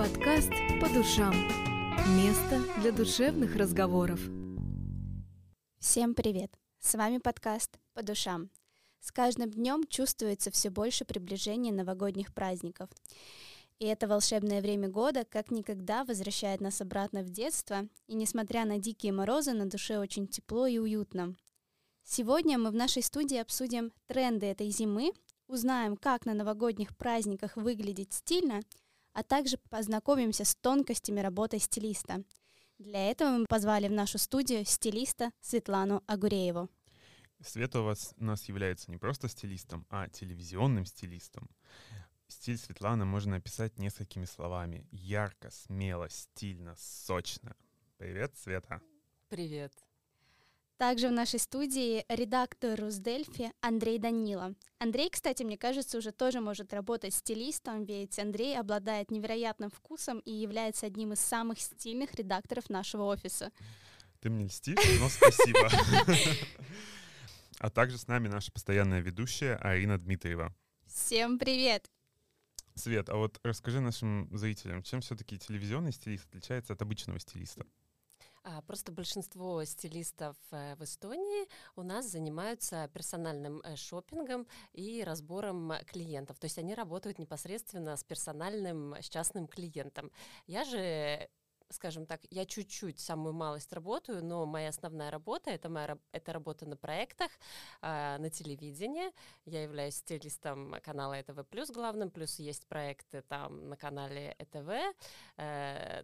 Подкаст «По душам». Место для душевных разговоров. Всем привет! С вами подкаст «По душам». С каждым днем чувствуется все больше приближения новогодних праздников. И это волшебное время года как никогда возвращает нас обратно в детство, и несмотря на дикие морозы, на душе очень тепло и уютно. Сегодня мы в нашей студии обсудим тренды этой зимы, узнаем, как на новогодних праздниках выглядеть стильно, а также познакомимся с тонкостями работы стилиста. Для этого мы позвали в нашу студию стилиста Светлану Агурееву. Света у вас у нас является не просто стилистом, а телевизионным стилистом. Стиль Светланы можно описать несколькими словами. Ярко, смело, стильно, сочно. Привет, Света. Привет. Также в нашей студии редактор Русдельфи Андрей Данила. Андрей, кстати, мне кажется, уже тоже может работать стилистом, ведь Андрей обладает невероятным вкусом и является одним из самых стильных редакторов нашего офиса. Ты мне льстишь, но спасибо. А также с нами наша постоянная ведущая Арина Дмитриева. Всем привет! Свет, а вот расскажи нашим зрителям, чем все-таки телевизионный стилист отличается от обычного стилиста? А, просто большинство стилистов э, в Эстонии у нас занимаются персональным э, шопингом и разбором клиентов. То есть они работают непосредственно с персональным, с частным клиентом. Я же скажем так, я чуть-чуть, самую малость работаю, но моя основная работа это моя это работа на проектах, э, на телевидении. Я являюсь стилистом канала ЭТВ плюс главным, плюс есть проекты там на канале ЭТВ. Э, Э,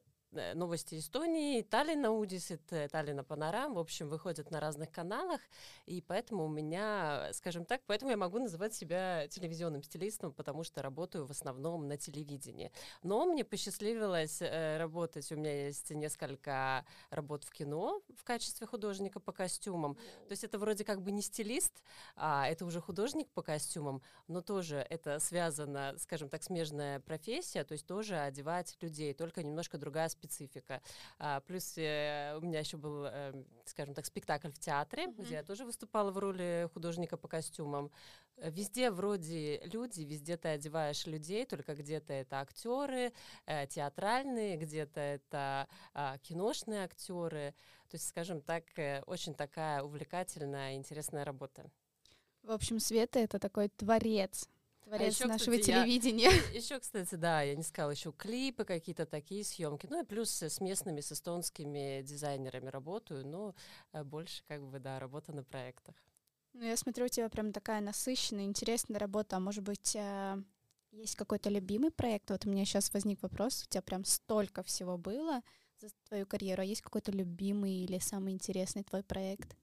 новости Эстонии, Таллина Удис, Таллина Панорам, в общем, выходят на разных каналах, и поэтому у меня, скажем так, поэтому я могу называть себя телевизионным стилистом, потому что работаю в основном на телевидении. Но мне посчастливилось э, работать, у меня есть несколько работ в кино в качестве художника по костюмам, то есть это вроде как бы не стилист, а это уже художник по костюмам, но тоже это связано, скажем так, смежная профессия, то есть тоже одевать людей, только немножко другая специфика. А, плюс э, у меня еще был, э, скажем так, спектакль в театре, mm-hmm. где я тоже выступала в роли художника по костюмам. Везде вроде люди, везде ты одеваешь людей, только где-то это актеры э, театральные, где-то это э, киношные актеры. То есть, скажем так, э, очень такая увлекательная, интересная работа. В общем, Света — это такой творец Творец а еще, нашего кстати, телевидения. Я, еще, кстати, да, я не сказала, еще клипы какие-то такие съемки. Ну и плюс с местными, с эстонскими дизайнерами работаю, но э, больше как бы, да, работа на проектах. Ну, я смотрю, у тебя прям такая насыщенная, интересная работа. А может быть, э, есть какой-то любимый проект? Вот у меня сейчас возник вопрос. У тебя прям столько всего было за твою карьеру. А есть какой-то любимый или самый интересный твой проект?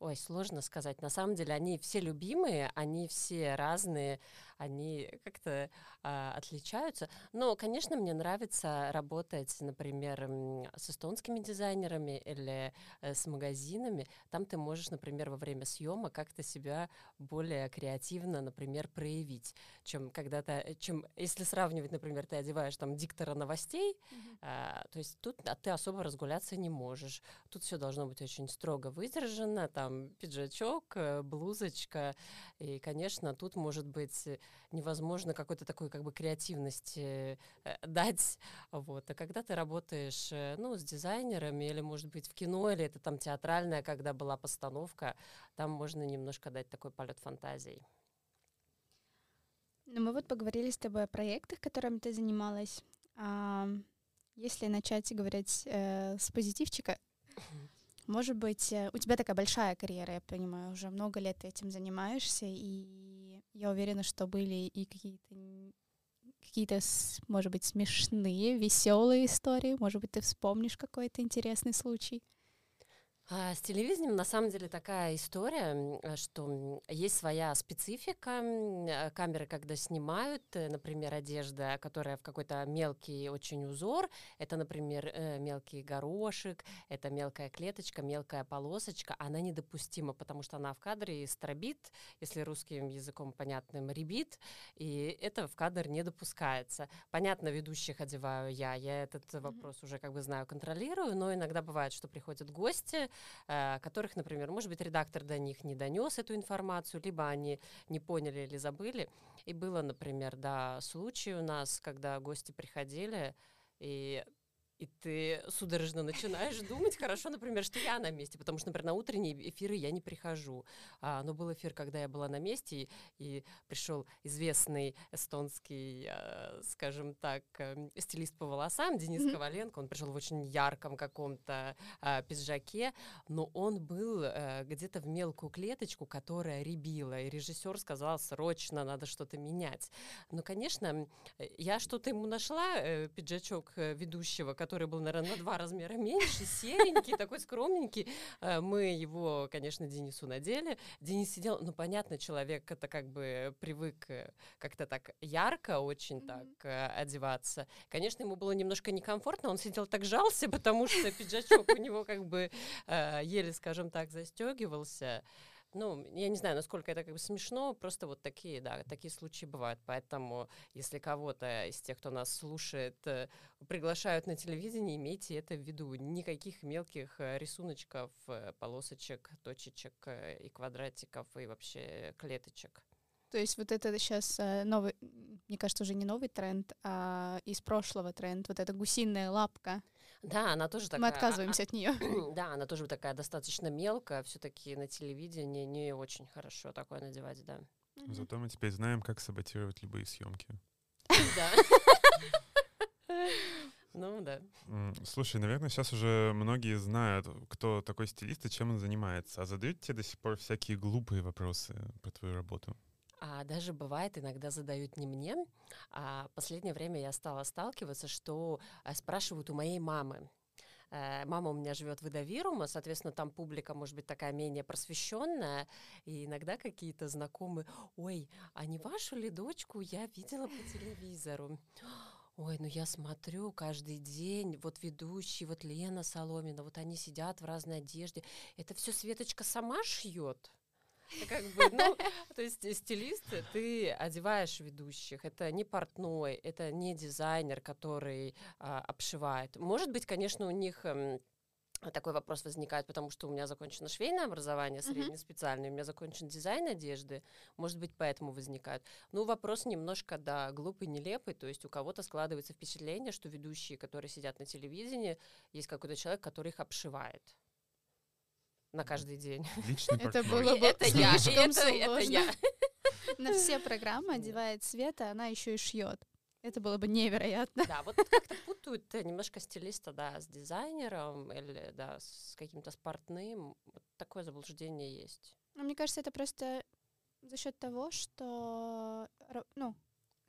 Ой, сложно сказать. На самом деле они все любимые, они все разные, они как-то а, отличаются. Но, конечно, мне нравится работать, например, с эстонскими дизайнерами или э, с магазинами. Там ты можешь, например, во время съема как-то себя более креативно, например, проявить, чем когда-то, э, чем если сравнивать, например, ты одеваешь там диктора новостей, mm-hmm. а, то есть тут а ты особо разгуляться не можешь. Тут все должно быть очень строго выдержано, там пиджачок, э, блузочка, и, конечно, тут может быть невозможно какой-то такой как бы креативности э, дать, вот. А когда ты работаешь, э, ну, с дизайнерами или, может быть, в кино, или это там театральная, когда была постановка, там можно немножко дать такой полет фантазий. Ну, мы вот поговорили с тобой о проектах, которыми ты занималась. А, если начать говорить э, с позитивчика, может быть, э, у тебя такая большая карьера, я понимаю, уже много лет ты этим занимаешься, и я уверена, что были и какие-то какие-то, может быть, смешные, веселые истории. Может быть, ты вспомнишь какой-то интересный случай. А, с телевидением на самом деле такая история, э, что есть своя специфика. Э, камеры, когда снимают, э, например, одежда, которая в какой-то мелкий очень узор, это, например, мелкий горошек, это мелкая клеточка, мелкая полосочка, она недопустима, потому что она в кадре стробит, если русским языком понятным, ребит, и это в кадр не допускается. Понятно, ведущих одеваю я, я этот вопрос уже как бы знаю, контролирую, но иногда бывает, что приходят гости, э, которых, например, может быть, редактор до них не донес эту информацию, либо они не поняли или забыли. И было, например, да, случай у нас, когда гости приходили, и и ты судорожно начинаешь думать, хорошо, например, что я на месте, потому что, например, на утренние эфиры я не прихожу. А, но был эфир, когда я была на месте, и, и пришел известный эстонский, а, скажем так, а, стилист по волосам Денис mm-hmm. Коваленко. Он пришел в очень ярком каком-то а, пиджаке, но он был а, где-то в мелкую клеточку, которая ребила, и режиссер сказал, срочно надо что-то менять. Но, конечно, я что-то ему нашла, э, пиджачок э, ведущего, который был, наверное, на два размера меньше, серенький, такой скромненький. Э, мы его, конечно, Денису надели. Денис сидел, ну, понятно, человек это как бы привык э, как-то так ярко очень так э, одеваться. Конечно, ему было немножко некомфортно, он сидел так жался, потому что пиджачок у него как бы еле, скажем так, застегивался ну, я не знаю, насколько это как бы смешно, просто вот такие, да, такие случаи бывают. Поэтому, если кого-то из тех, кто нас слушает, э, приглашают на телевидение, имейте это в виду. Никаких мелких э, рисуночков, э, полосочек, точечек и квадратиков, и вообще клеточек. То есть вот это сейчас новый, мне кажется, уже не новый тренд, а из прошлого тренд, вот эта гусиная лапка. Да, она тоже такая. Мы отказываемся от нее. Да, она тоже такая достаточно мелкая, все-таки на телевидении не очень хорошо такое надевать, да. Зато мы теперь знаем, как саботировать любые съемки. Да. Ну да. Слушай, наверное, сейчас уже многие знают, кто такой стилист и чем он занимается. А задают тебе до сих пор всякие глупые вопросы про твою работу? А даже бывает, иногда задают не мне, а последнее время я стала сталкиваться, что э, спрашивают у моей мамы. Э, мама у меня живет в Идовирума, соответственно, там публика может быть такая менее просвещенная, и иногда какие-то знакомые, ой, а не вашу ли дочку я видела по телевизору? Ой, ну я смотрю каждый день, вот ведущий, вот Лена Соломина, вот они сидят в разной одежде. Это все Светочка сама шьет? Как бы, ну, то есть стилист, ты одеваешь ведущих, это не портной, это не дизайнер, который а, обшивает. Может быть, конечно, у них эм, такой вопрос возникает, потому что у меня закончено швейное образование среднеспециальное, у меня закончен дизайн одежды, может быть, поэтому возникает. Ну, вопрос немножко, да, глупый, нелепый, то есть у кого-то складывается впечатление, что ведущие, которые сидят на телевидении, есть какой-то человек, который их обшивает на каждый день. Личный Это было бы это я, это, это я. На все программы одевает Света, она еще и шьет. Это было бы невероятно. Да, вот как-то путают немножко стилиста, да, с дизайнером или, да, с каким-то спортным. Вот такое заблуждение есть. Ну, мне кажется, это просто за счет того, что, ну,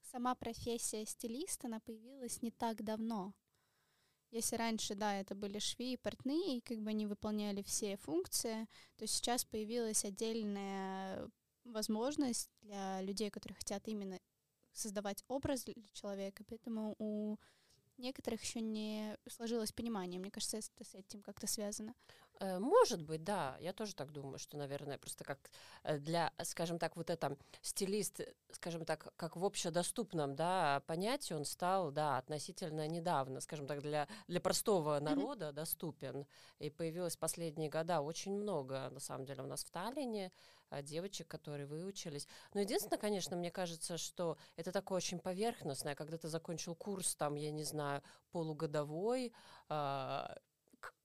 сама профессия стилиста, она появилась не так давно. Если раньше, да, это были швеи и портные, и как бы они выполняли все функции, то сейчас появилась отдельная возможность для людей, которые хотят именно создавать образ для человека, поэтому у некоторых еще не сложилось понимание. Мне кажется, это с этим как-то связано. Э, может быть, да. Я тоже так думаю, что, наверное, просто как э, для, скажем так, вот это стилист, скажем так, как в общедоступном, да, понятии он стал, да, относительно недавно, скажем так, для, для простого народа mm-hmm. доступен. И появилось последние года очень много, на самом деле, у нас в Таллине э, девочек, которые выучились. Но единственное, конечно, мне кажется, что это такое очень поверхностное, когда ты закончил курс, там, я не знаю, полугодовой, а,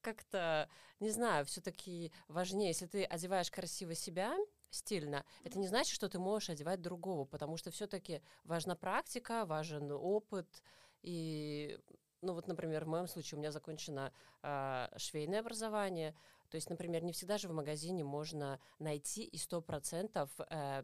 как-то, не знаю, все-таки важнее, если ты одеваешь красиво себя, стильно, это не значит, что ты можешь одевать другого, потому что все-таки важна практика, важен опыт. И, ну вот, например, в моем случае у меня закончено э, швейное образование. То есть, например, не всегда же в магазине можно найти и сто процентов э,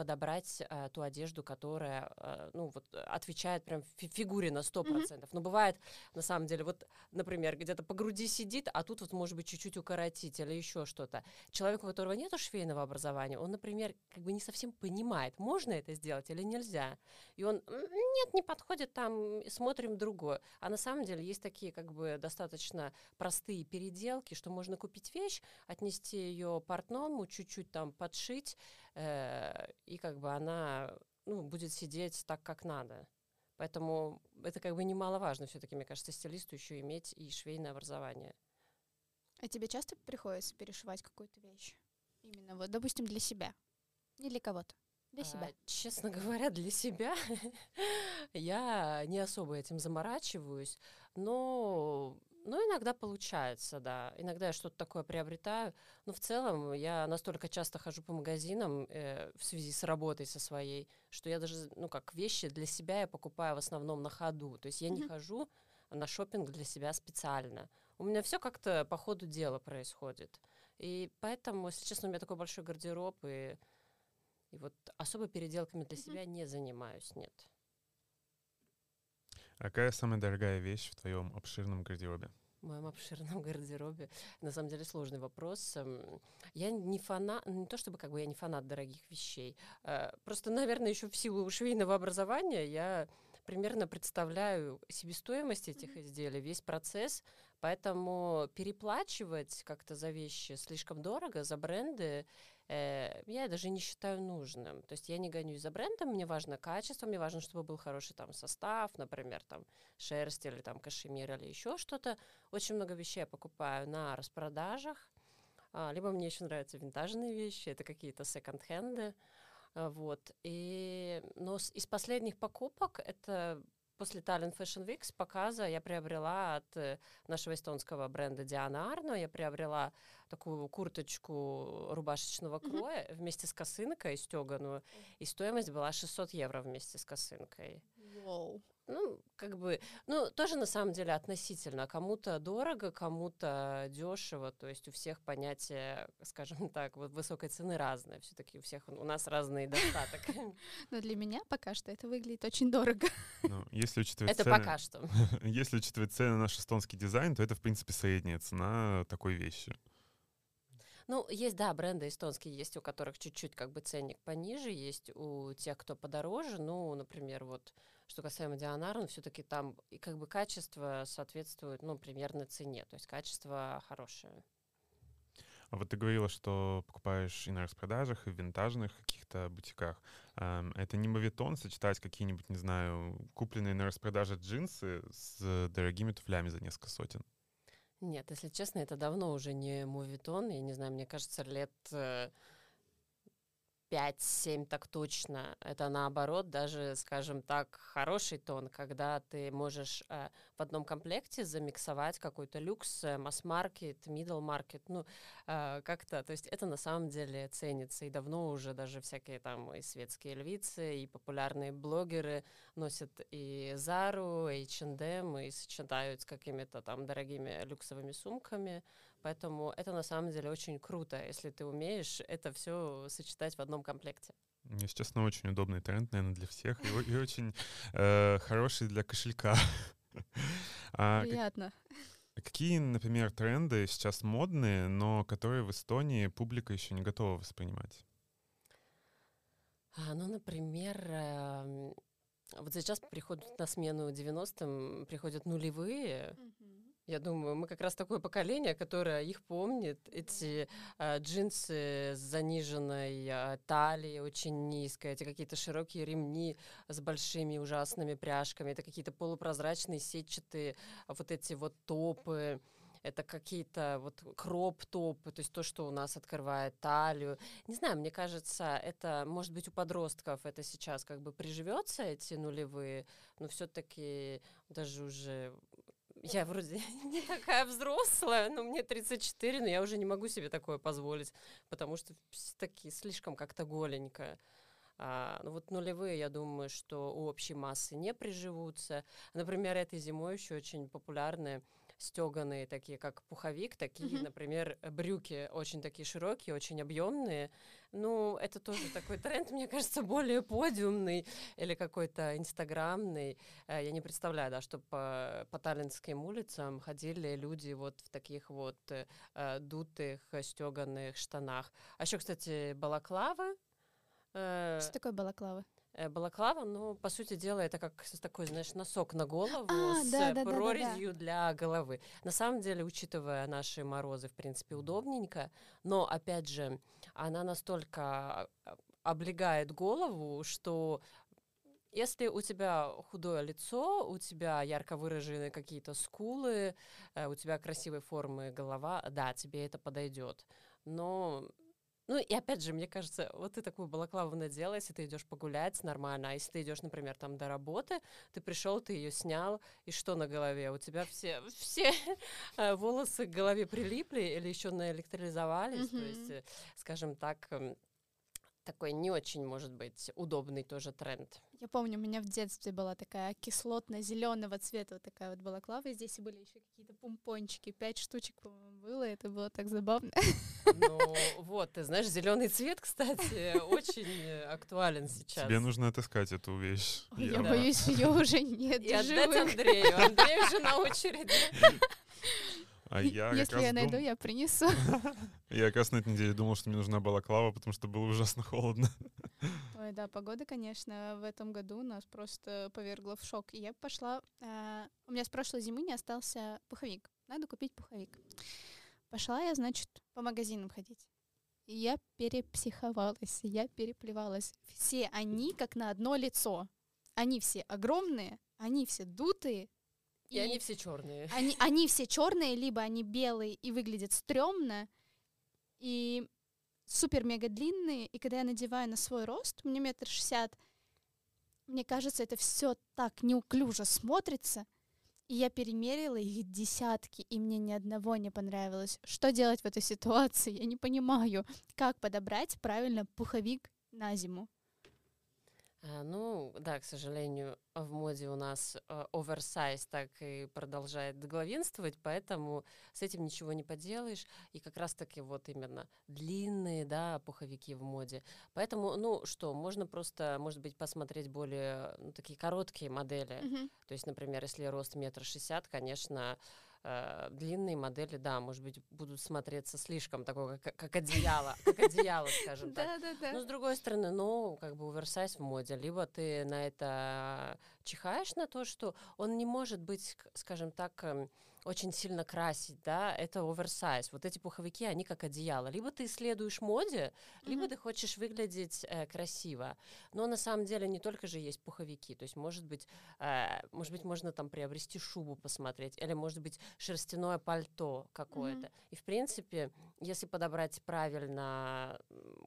подобрать э, ту одежду, которая, э, ну, вот, отвечает прям фигуре на 100%. Mm-hmm. Но бывает, на самом деле, вот, например, где-то по груди сидит, а тут вот, может быть, чуть-чуть укоротить или еще что-то. Человек, у которого нет швейного образования, он, например, как бы не совсем понимает, можно это сделать или нельзя. И он, нет, не подходит, там, смотрим другое. А на самом деле есть такие, как бы, достаточно простые переделки, что можно купить вещь, отнести ее портному, чуть-чуть там подшить, э, и как бы она ну, будет сидеть так, как надо. Поэтому это как бы немаловажно все-таки, мне кажется, стилисту еще иметь и швейное образование. А тебе часто приходится перешивать какую-то вещь? Именно вот, допустим, для себя. Не для кого-то. Для себя. А, честно говоря, для себя я не особо этим заморачиваюсь, но ну, иногда получается, да. Иногда я что-то такое приобретаю. Но в целом я настолько часто хожу по магазинам э, в связи с работой со своей, что я даже, ну, как вещи для себя я покупаю в основном на ходу. То есть я не хожу на шопинг для себя специально. У меня все как-то по ходу дела происходит. И поэтому, если честно, у меня такой большой гардероб, и, и вот особо переделками для себя не занимаюсь, нет. А какая самая дорогая вещь в твоем обширном гардеробе? В моем обширном гардеробе. На самом деле сложный вопрос. Эм, я не фанат, не то чтобы как бы я не фанат дорогих вещей. Э, просто, наверное, еще в силу швейного образования я примерно представляю себестоимость этих изделий, весь процесс, поэтому переплачивать как-то за вещи слишком дорого, за бренды, э, я даже не считаю нужным. То есть я не гонюсь за брендом, мне важно качество, мне важно, чтобы был хороший там состав, например, там шерсть или там кашемир или еще что-то. Очень много вещей я покупаю на распродажах, а, либо мне еще нравятся винтажные вещи, это какие-то секонд-хенды. А, вот. И, но из последних покупок это после Tallinn Fashion Week с показа я приобрела от э, нашего эстонского бренда Диана Арно, я приобрела такую курточку рубашечного кроя mm-hmm. вместе с косынкой стеганую, и стоимость была 600 евро вместе с косынкой. Wow. Ну, как бы, ну, тоже на самом деле относительно. Кому-то дорого, кому-то дешево. То есть у всех понятие, скажем так, вот высокой цены разное. Все-таки у всех у нас разный достаток. Но для меня пока что это выглядит очень дорого. Ну, если учитывать это цены, пока что. Если учитывать цены на наш эстонский дизайн, то это, в принципе, средняя цена такой вещи. Ну, есть, да, бренды эстонские, есть у которых чуть-чуть как бы ценник пониже, есть у тех, кто подороже. Ну, например, вот что касаемо Дианарн, все-таки там и как бы качество соответствует, ну, примерно цене, то есть качество хорошее. А вот ты говорила, что покупаешь и на распродажах, и в винтажных каких-то бутиках. Это не мовитон сочетать какие-нибудь, не знаю, купленные на распродаже джинсы с дорогими туфлями за несколько сотен? Нет, если честно, это давно уже не мувитон. Я не знаю, мне кажется, лет э, 5-7 так точно. Это наоборот даже, скажем так, хороший тон, когда ты можешь э, в одном комплекте замиксовать какой-то люкс, э, масс-маркет, middle-маркет, ну, э, как-то, то есть это на самом деле ценится, и давно уже даже всякие там и светские львицы, и популярные блогеры носят и Зару, и H&M, и сочетают с какими-то там дорогими люксовыми сумками, Поэтому это на самом деле очень круто, если ты умеешь это все сочетать в одном комплекте. Если честно, очень удобный тренд, наверное, для всех и, и очень э, хороший для кошелька. а, Приятно. Какие, например, тренды сейчас модные, но которые в Эстонии публика еще не готова воспринимать? А, ну, например, э, вот сейчас приходят на смену 90-м, приходят нулевые, mm-hmm я думаю, мы как раз такое поколение, которое их помнит. Эти э, джинсы с заниженной э, талией, очень низкой, эти какие-то широкие ремни с большими ужасными пряжками, это какие-то полупрозрачные сетчатые вот эти вот топы это какие-то вот кроп-топы, то есть то, что у нас открывает талию. Не знаю, мне кажется, это, может быть, у подростков это сейчас как бы приживется, эти нулевые, но все-таки даже уже я вроде не такая взрослая, но мне 34, но я уже не могу себе такое позволить, потому что такие слишком как-то голенькая. А, ну вот нулевые, я думаю, что у общей массы не приживутся. Например, этой зимой еще очень популярны стеганые, такие как пуховик, такие, mm-hmm. например, брюки очень такие широкие, очень объемные. Ну, это тоже такой тренд, мне кажется, более подиумный или какой-то инстаграмный. Э, я не представляю, да, что по, по таллинским улицам ходили люди вот в таких вот э, дутых стеганых штанах. А еще, кстати, балаклавы. Э, что такое балаклава? Э, балаклава, ну, по сути дела, это как такой, знаешь, носок на голову а, с да, да, прорезью да, да, да. для головы. На самом деле, учитывая наши морозы, в принципе, удобненько, но, опять же, она настолько а, облегает голову, что если у тебя худое лицо, у тебя ярко выраженные какие-то скулы, э, у тебя красивой формы голова, да, тебе это подойдет. Но ну и опять же, мне кажется, вот ты такую балаклаву надела, если ты идешь погулять, нормально. А если ты идешь, например, там до работы, ты пришел, ты ее снял, и что на голове? У тебя все, все э, волосы к голове прилипли или еще наэлектролизовались. Mm-hmm. То есть, э, скажем так, эм, такой не очень, может быть, удобный тоже тренд. Я помню, у меня в детстве была такая кислотно-зеленого цвета вот такая вот балаклава, и здесь были еще какие-то пумпончики, пять штучек, по-моему, было, это было так забавно. Ну вот, ты знаешь, зеленый цвет, кстати, очень актуален сейчас. Тебе нужно отыскать эту вещь. Ой, я да. боюсь, ее уже нет. И отдать Андрею. Андрей уже на очереди. А я Если я найду, дум... я принесу. Я как раз на этой неделе думал, что мне нужна балаклава, потому что было ужасно холодно. Ой, да, погода, конечно, в этом году нас просто повергла в шок. И я пошла... Э, у меня с прошлой зимы не остался пуховик. Надо купить пуховик. Пошла я, значит, по магазинам ходить. И я перепсиховалась, я переплевалась. Все они как на одно лицо. Они все огромные, они все дутые, и, и они все черные. Они, они все черные, либо они белые и выглядят стрёмно, и супер-мега длинные. И когда я надеваю на свой рост, мне метр шестьдесят, мне кажется, это все так неуклюже смотрится. И я перемерила их десятки, и мне ни одного не понравилось. Что делать в этой ситуации? Я не понимаю, как подобрать правильно пуховик на зиму. А, ну, да, к сожалению, в моде у нас э, оверсайз так и продолжает главенствовать, поэтому с этим ничего не поделаешь. И как раз-таки вот именно длинные, да, пуховики в моде. Поэтому, ну что, можно просто, может быть, посмотреть более ну, такие короткие модели. Mm-hmm. То есть, например, если рост метр шестьдесят, конечно, э, длинные модели, да, может быть, будут смотреться слишком такое, как, как одеяло, как одеяло, скажем так. Да, да, да. Но с другой стороны, ну, как бы оверсайз в моде, либо ты на это чихаешь на то, что он не может быть, скажем так, эм, очень сильно красить, да, это оверсайз. Вот эти пуховики, они как одеяло. Либо ты следуешь моде, либо mm-hmm. ты хочешь выглядеть э, красиво. Но на самом деле не только же есть пуховики. То есть, может быть, э, может быть, можно там приобрести шубу посмотреть, или, может быть, шерстяное пальто какое-то. Mm-hmm. И, в принципе, если подобрать правильно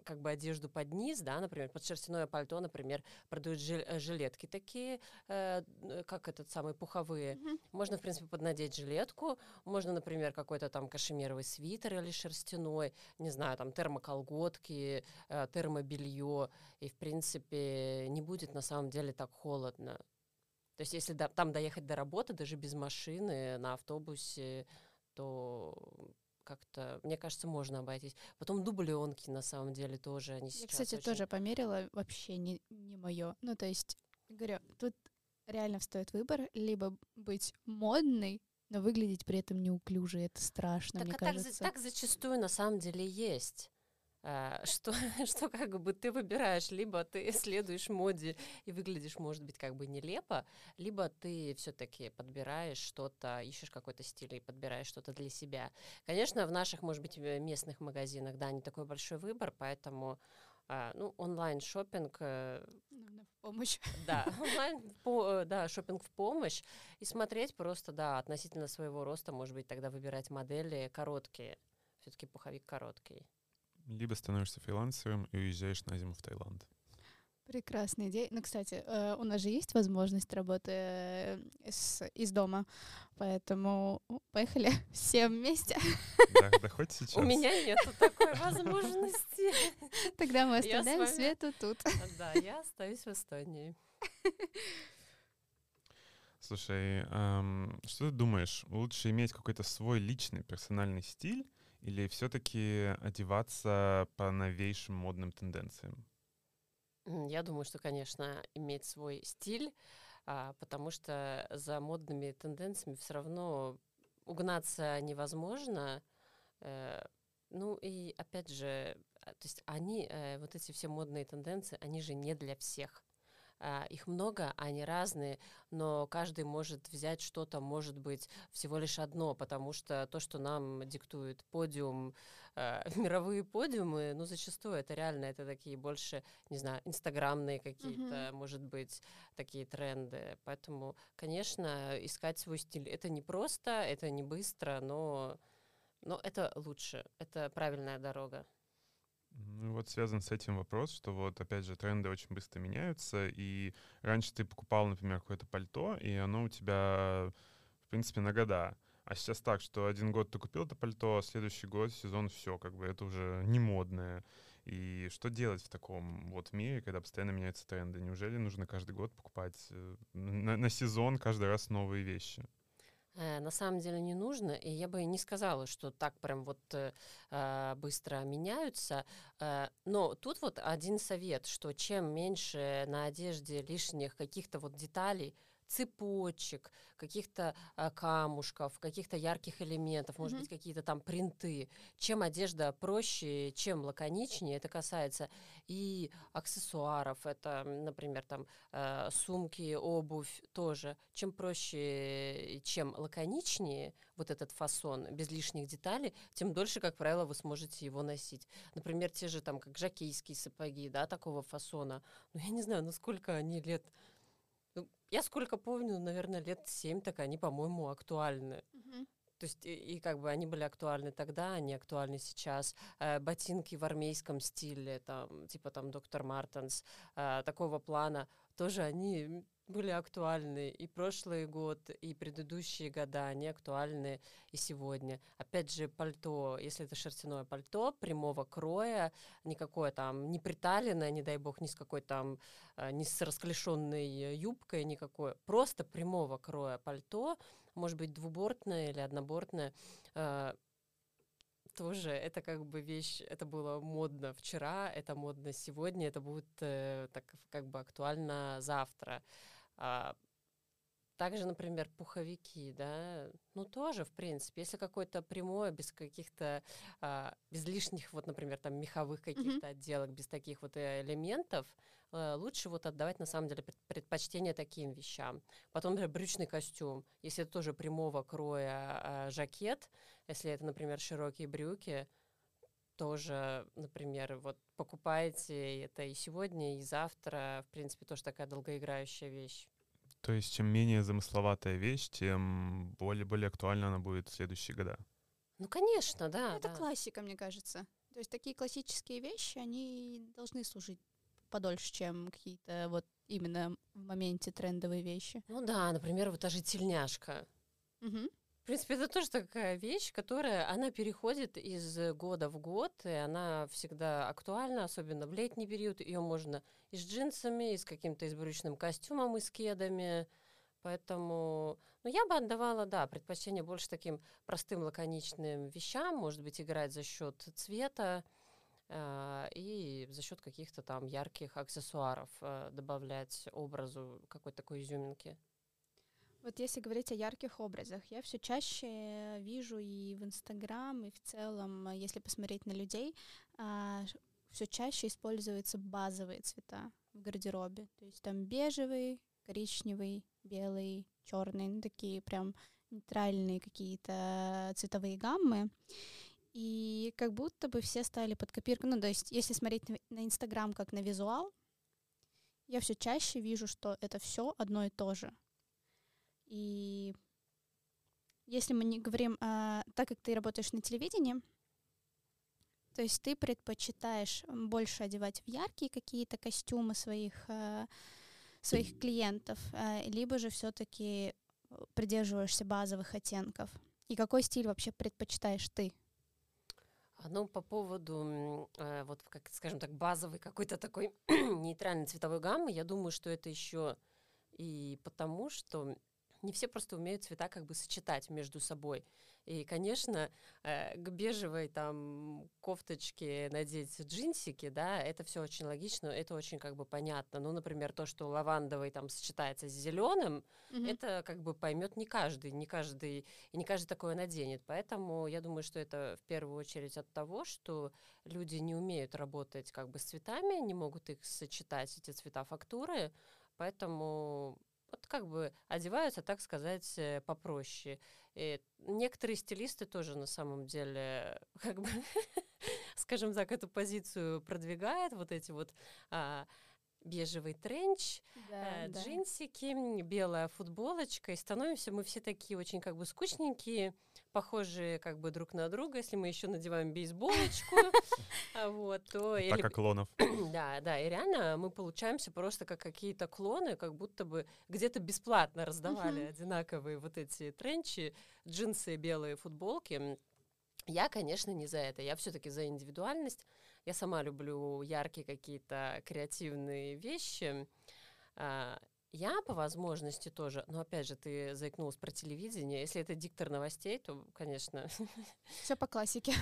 как бы одежду под низ, да, например, под шерстяное пальто, например, продают э, жилетки такие, э, как этот самый пуховые. Mm-hmm. Можно, в принципе, поднадеть жилет жилетку, можно, например, какой-то там кашемировый свитер или шерстяной, не знаю, там термоколготки, э, термобелье, и, в принципе, не будет на самом деле так холодно. То есть если до, там доехать до работы, даже без машины, на автобусе, то как-то, мне кажется, можно обойтись. Потом дубленки, на самом деле, тоже они сейчас Я, кстати, очень... тоже померила, вообще не, не мое. Ну, то есть, говорю, тут реально стоит выбор, либо быть модной, но выглядеть при этом неуклюже, это страшно, так, мне а кажется. Так, так зачастую на самом деле есть. А, что, что как бы ты выбираешь, либо ты следуешь моде и выглядишь, может быть, как бы нелепо, либо ты все-таки подбираешь что-то, ищешь какой-то стиль и подбираешь что-то для себя. Конечно, в наших, может быть, местных магазинах, да, не такой большой выбор, поэтому ну, онлайн шопинг. Э, в помощь. Да, онлайн, по, э, да, шопинг в помощь. И смотреть просто, да, относительно своего роста, может быть, тогда выбирать модели короткие. Все-таки пуховик короткий. Либо становишься фрилансером и уезжаешь на зиму в Таиланд. Прекрасная идея. Ну, кстати, э, у нас же есть возможность работы э, с, из дома, поэтому поехали все вместе. Да, да хоть сейчас. У меня нет такой возможности. Тогда мы оставляем Свету тут. Да, я остаюсь в Эстонии. Слушай, эм, что ты думаешь, лучше иметь какой-то свой личный персональный стиль или все-таки одеваться по новейшим модным тенденциям? Я думаю, что, конечно, иметь свой стиль, а, потому что за модными тенденциями все равно угнаться невозможно. Э, ну и опять же, а, то есть они, э, вот эти все модные тенденции, они же не для всех. А, их много, они разные, но каждый может взять что-то, может быть, всего лишь одно, потому что то, что нам диктует подиум, э, мировые подиумы, ну, зачастую это реально, это такие больше, не знаю, инстаграмные какие-то, mm-hmm. может быть, такие тренды. Поэтому, конечно, искать свой стиль, это не просто, это не быстро, но, но это лучше, это правильная дорога. Ну вот связан с этим вопрос, что вот опять же тренды очень быстро меняются, и раньше ты покупал, например, какое-то пальто, и оно у тебя, в принципе, на года. А сейчас так, что один год ты купил это пальто, а следующий год сезон все, как бы это уже не модное. И что делать в таком вот мире, когда постоянно меняются тренды? Неужели нужно каждый год покупать э, на, на сезон каждый раз новые вещи? Э, на самом деле не нужно, и я бы не сказала, что так прям вот э, а, быстро меняются. Э, но тут вот один совет, что чем меньше на одежде лишних каких-то вот деталей, цепочек, каких-то а, камушков, каких-то ярких элементов, может mm-hmm. быть, какие-то там принты. Чем одежда проще, чем лаконичнее, это касается и аксессуаров, это, например, там э, сумки, обувь тоже. Чем проще, чем лаконичнее вот этот фасон, без лишних деталей, тем дольше, как правило, вы сможете его носить. Например, те же там, как жакейские сапоги, да, такого фасона. Ну, я не знаю, насколько они лет я сколько помню, наверное, лет семь, так они, по-моему, актуальны. Mm-hmm. То есть и, и как бы они были актуальны тогда, они актуальны сейчас. Э, ботинки в армейском стиле, там, типа там доктор Мартенс, э, такого плана, тоже они были актуальны и прошлый год, и предыдущие года, они актуальны и сегодня. Опять же, пальто, если это шерстяное пальто прямого кроя, никакое там не приталенное, не дай бог, ни с какой там, э, ни с расклешенной юбкой никакой, просто прямого кроя пальто, может быть, двубортное или однобортное, э, тоже это как бы вещь, это было модно вчера, это модно сегодня, это будет э, так как бы актуально завтра. А, также, например, пуховики, да, ну тоже, в принципе, если какое-то прямое, без каких-то, а, без лишних, вот, например, там меховых каких-то mm-hmm. отделок, без таких вот э, элементов, а, лучше вот отдавать на самом деле предпочтение таким вещам. Потом, например, брючный костюм, если это тоже прямого кроя а, жакет, если это, например, широкие брюки, тоже, например, вот покупаете это и сегодня, и завтра, в принципе, тоже такая долгоиграющая вещь. То есть чем менее замысловатая вещь, тем более, более актуальна она будет в следующие года. Ну, конечно, да. Ну, это да. классика, мне кажется. То есть такие классические вещи, они должны служить подольше, чем какие-то вот именно в моменте трендовые вещи. Ну да, например, вот та же тельняшка. Угу. В принципе, это тоже такая вещь, которая, она переходит из года в год, и она всегда актуальна, особенно в летний период. Ее можно и с джинсами, и с каким-то избрючным костюмом, и с кедами. Поэтому, ну, я бы отдавала, да, предпочтение больше таким простым, лаконичным вещам, может быть, играть за счет цвета э, и за счет каких-то там ярких аксессуаров э, добавлять образу какой-то такой изюминки. Вот если говорить о ярких образах, я все чаще вижу и в Инстаграм, и в целом, если посмотреть на людей, а, все чаще используются базовые цвета в гардеробе. То есть там бежевый, коричневый, белый, черный, ну, такие прям нейтральные какие-то цветовые гаммы. И как будто бы все стали под копирку. Ну, то есть, если смотреть на Инстаграм как на визуал, я все чаще вижу, что это все одно и то же. И если мы не говорим, а, так как ты работаешь на телевидении, то есть ты предпочитаешь больше одевать в яркие какие-то костюмы своих, а, своих клиентов, а, либо же все-таки придерживаешься базовых оттенков? И какой стиль вообще предпочитаешь ты? Ну, по поводу, э, вот, как, скажем так, базовой какой-то такой нейтральной цветовой гаммы, я думаю, что это еще и потому, что не все просто умеют цвета как бы сочетать между собой. И, конечно, э, к бежевой там кофточке надеть джинсики, да, это все очень логично, это очень как бы понятно. Ну, например, то, что лавандовый там сочетается с зеленым, mm-hmm. это как бы поймет не каждый, не каждый, и не каждый такое наденет. Поэтому я думаю, что это в первую очередь от того, что люди не умеют работать как бы с цветами, не могут их сочетать, эти цвета фактуры, поэтому вот как бы одеваются, так сказать, э, попроще. И некоторые стилисты тоже на самом деле как бы, скажем так, эту позицию продвигают, вот эти вот а, бежевый тренч, да, э, да. джинсики, белая футболочка, и становимся мы все такие очень как бы скучненькие, похожие как бы друг на друга, если мы еще надеваем бейсболочку, а вот, то... Так как клонов. Да, да, и реально мы получаемся просто как какие-то клоны, как будто бы где-то бесплатно раздавали одинаковые вот эти тренчи, джинсы, белые футболки. Я, конечно, не за это. Я все-таки за индивидуальность. Я сама люблю яркие какие-то креативные вещи. А, я по возможности тоже, но опять же, ты заикнулась про телевидение. Если это диктор новостей, то, конечно. Все по классике.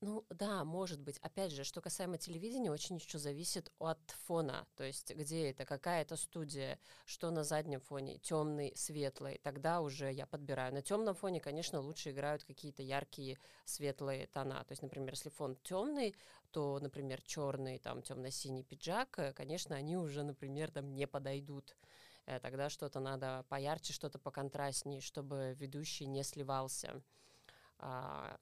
Ну да, может быть. Опять же, что касаемо телевидения, очень еще зависит от фона. То есть где это, какая это студия, что на заднем фоне, темный, светлый. Тогда уже я подбираю. На темном фоне, конечно, лучше играют какие-то яркие светлые тона. То есть, например, если фон темный, то, например, черный, там, темно-синий пиджак, э, конечно, они уже, например, там не подойдут э, тогда что-то надо поярче, что-то поконтрастнее, чтобы ведущий не сливался. А,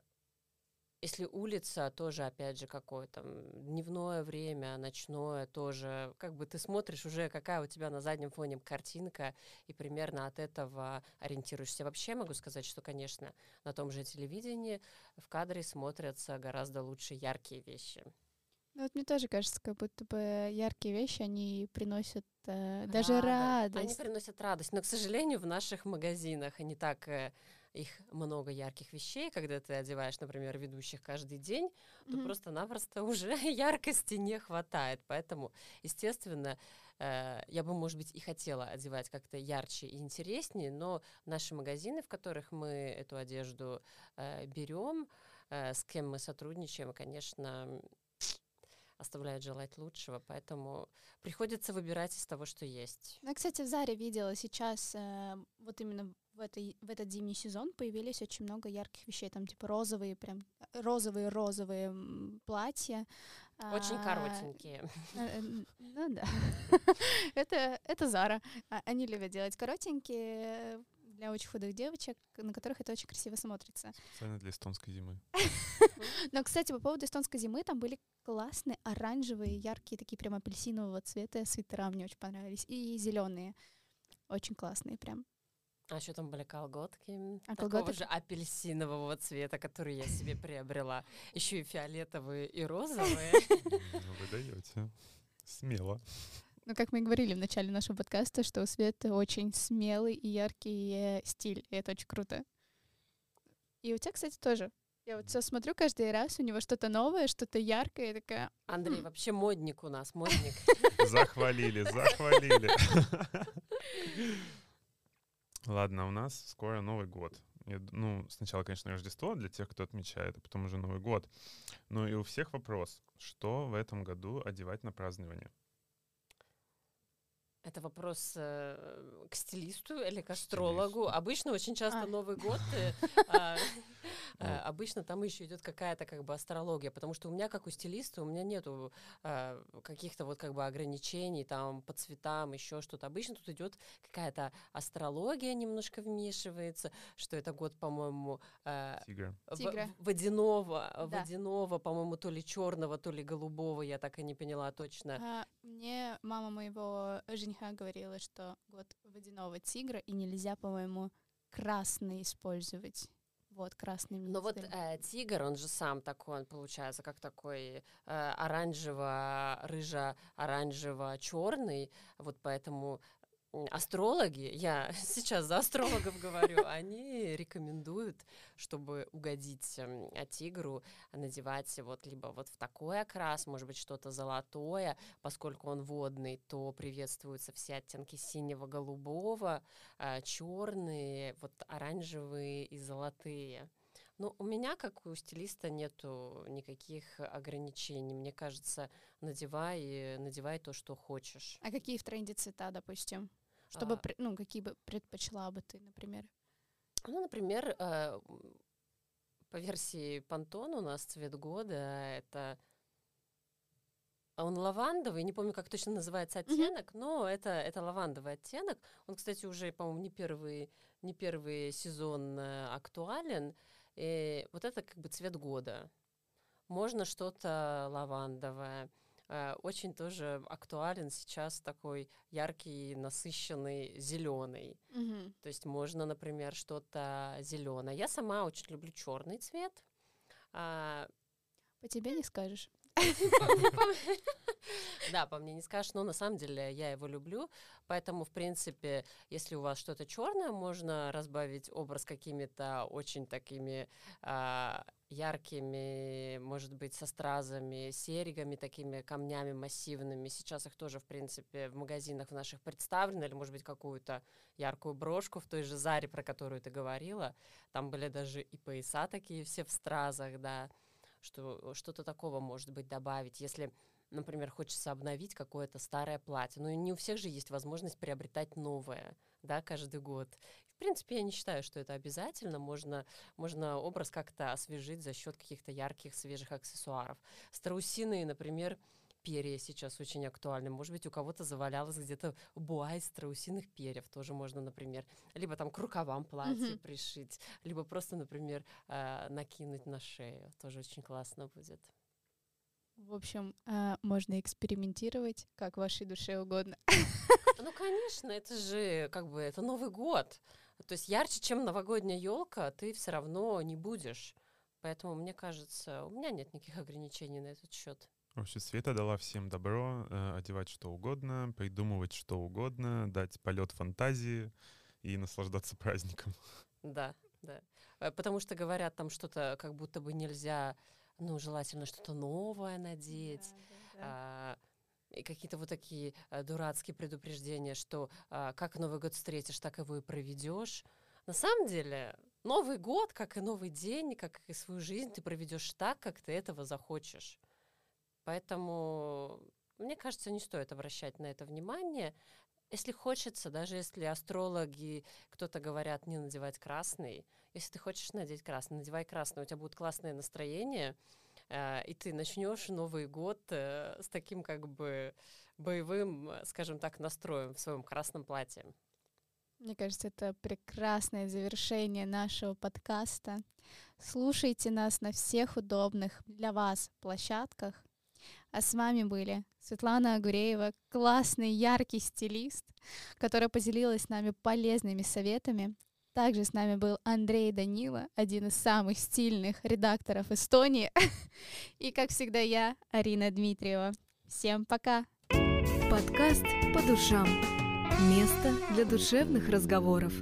если улица, тоже, опять же, какое-то дневное время, ночное тоже, как бы ты смотришь уже, какая у тебя на заднем фоне картинка, и примерно от этого ориентируешься. Вообще могу сказать, что, конечно, на том же телевидении в кадре смотрятся гораздо лучше яркие вещи. Ну, вот мне тоже кажется, как будто бы яркие вещи, они приносят э, даже радость. Они приносят радость, но, к сожалению, в наших магазинах они так... Э, их много ярких вещей, когда ты одеваешь, например, ведущих каждый день, то mm-hmm. просто-напросто уже яркости не хватает. Поэтому, естественно, э, я бы, может быть, и хотела одевать как-то ярче и интереснее, но наши магазины, в которых мы эту одежду э, берем, э, с кем мы сотрудничаем, конечно, оставляют желать лучшего, поэтому приходится выбирать из того, что есть. Ну, кстати, в Заре видела сейчас, э, вот именно в, этой, в этот зимний сезон появились очень много ярких вещей, там типа розовые, прям розовые-розовые платья. Очень а, коротенькие. Э, ну да. это, это Зара. А, они любят делать коротенькие для очень худых девочек, на которых это очень красиво смотрится. Специально для эстонской зимы. Но, кстати, по поводу эстонской зимы, там были классные оранжевые, яркие, такие прям апельсинового цвета свитера, мне очень понравились. И зеленые. Очень классные прям. А еще там были колготки а такого колготки? же апельсинового цвета, которые я себе приобрела. Еще и фиолетовые, и розовые. Ну, вы даете. Смело. Ну, как мы и говорили в начале нашего подкаста, что у Светы очень смелый и яркий стиль, и это очень круто. И у тебя, кстати, тоже. Я вот все смотрю каждый раз, у него что-то новое, что-то яркое, и такая... Андрей вообще модник у нас, модник. Захвалили, захвалили. Ладно, у нас скоро Новый год. Я, ну, сначала, конечно, Рождество для тех, кто отмечает, а потом уже Новый год. Ну и у всех вопрос, что в этом году одевать на празднование? Это вопрос э, к стилисту или к астрологу. Стилисту. Обычно очень часто а. Новый год э, а, Э, обычно там еще идет какая-то как бы астрология, потому что у меня, как у стилиста, у меня нету э, каких-то вот как бы ограничений там по цветам, еще что-то. Обычно тут идет какая-то астрология немножко вмешивается, что это год, по-моему, э, Тигра. водяного, да. водяного, по-моему, то ли черного, то ли голубого, я так и не поняла точно. А, мне мама моего жениха говорила, что год водяного тигра, и нельзя, по-моему, красный использовать. Вот, красный Но вот э, тигр, он же сам такой, он получается как такой э, оранжево-рыжо-оранжево-черный, вот поэтому астрологи, я сейчас за астрологов говорю, они рекомендуют, чтобы угодить эм, тигру, надевать вот либо вот в такой окрас, может быть, что-то золотое, поскольку он водный, то приветствуются все оттенки синего, голубого, э, черные, вот оранжевые и золотые. Ну, у меня, как у стилиста, нету никаких ограничений. Мне кажется, надевай, надевай то, что хочешь. А какие в тренде цвета, допустим? Чтобы, а, ну, какие бы предпочла бы ты, например? Ну, например, э, по версии Пантон у нас цвет года — это он лавандовый, не помню, как точно называется оттенок, mm-hmm. но это, это лавандовый оттенок. Он, кстати, уже, по-моему, не первый, не первый сезон э, актуален. И вот это как бы цвет года. Можно что-то лавандовое. Э, очень тоже актуален сейчас такой яркий, насыщенный зеленый. Мгм. То есть можно, например, что-то зеленое. Я сама очень люблю черный цвет. А, По тебе не скажешь. Да, по мне не скажешь, но на самом деле я его люблю, поэтому, в принципе, если у вас что-то черное, можно разбавить образ какими-то очень такими а, яркими, может быть, со стразами, серьгами, такими камнями массивными. Сейчас их тоже, в принципе, в магазинах в наших представлено, или, может быть, какую-то яркую брошку в той же Заре, про которую ты говорила. Там были даже и пояса такие все в стразах, да, что что-то такого, может быть, добавить. Если например, хочется обновить какое-то старое платье. Но не у всех же есть возможность приобретать новое, да, каждый год. В принципе, я не считаю, что это обязательно. Можно, можно образ как-то освежить за счет каких-то ярких, свежих аксессуаров. Страусиные, например, перья сейчас очень актуальны. Может быть, у кого-то завалялось где-то буа из страусиных перьев. Тоже можно, например, либо там к рукавам платье Мгм. пришить, либо просто, например, э, накинуть на шею. Тоже очень классно будет. В общем, а, можно экспериментировать, как вашей душе угодно. Ну, конечно, это же как бы это Новый год. То есть ярче, чем новогодняя елка, ты все равно не будешь. Поэтому, мне кажется, у меня нет никаких ограничений на этот счет. Вообще, Света дала всем добро э, одевать что угодно, придумывать что угодно, дать полет фантазии и наслаждаться праздником. Да, да. Э, Потому что говорят там что-то, как будто бы нельзя, ну, желательно что-то новое надеть. а, и какие-то вот такие а, дурацкие предупреждения, что а, как Новый год встретишь, так его и проведешь. На самом деле, Новый год, как и новый день, как и свою жизнь, ты проведешь так, как ты этого захочешь. Поэтому, мне кажется, не стоит обращать на это внимание. Если хочется, даже если астрологи, кто-то говорят не надевать красный, если ты хочешь надеть красный, надевай красный, у тебя будет классное настроение, э, и ты начнешь Новый год э, с таким как бы боевым, э, скажем так, настроем в своем красном платье. Мне кажется, это прекрасное завершение нашего подкаста. Слушайте нас на всех удобных для вас площадках. А с вами были Светлана Агуреева, классный, яркий стилист, которая поделилась с нами полезными советами. Также с нами был Андрей Данила, один из самых стильных редакторов Эстонии. И, как всегда, я, Арина Дмитриева. Всем пока! Подкаст «По душам». Место для душевных разговоров.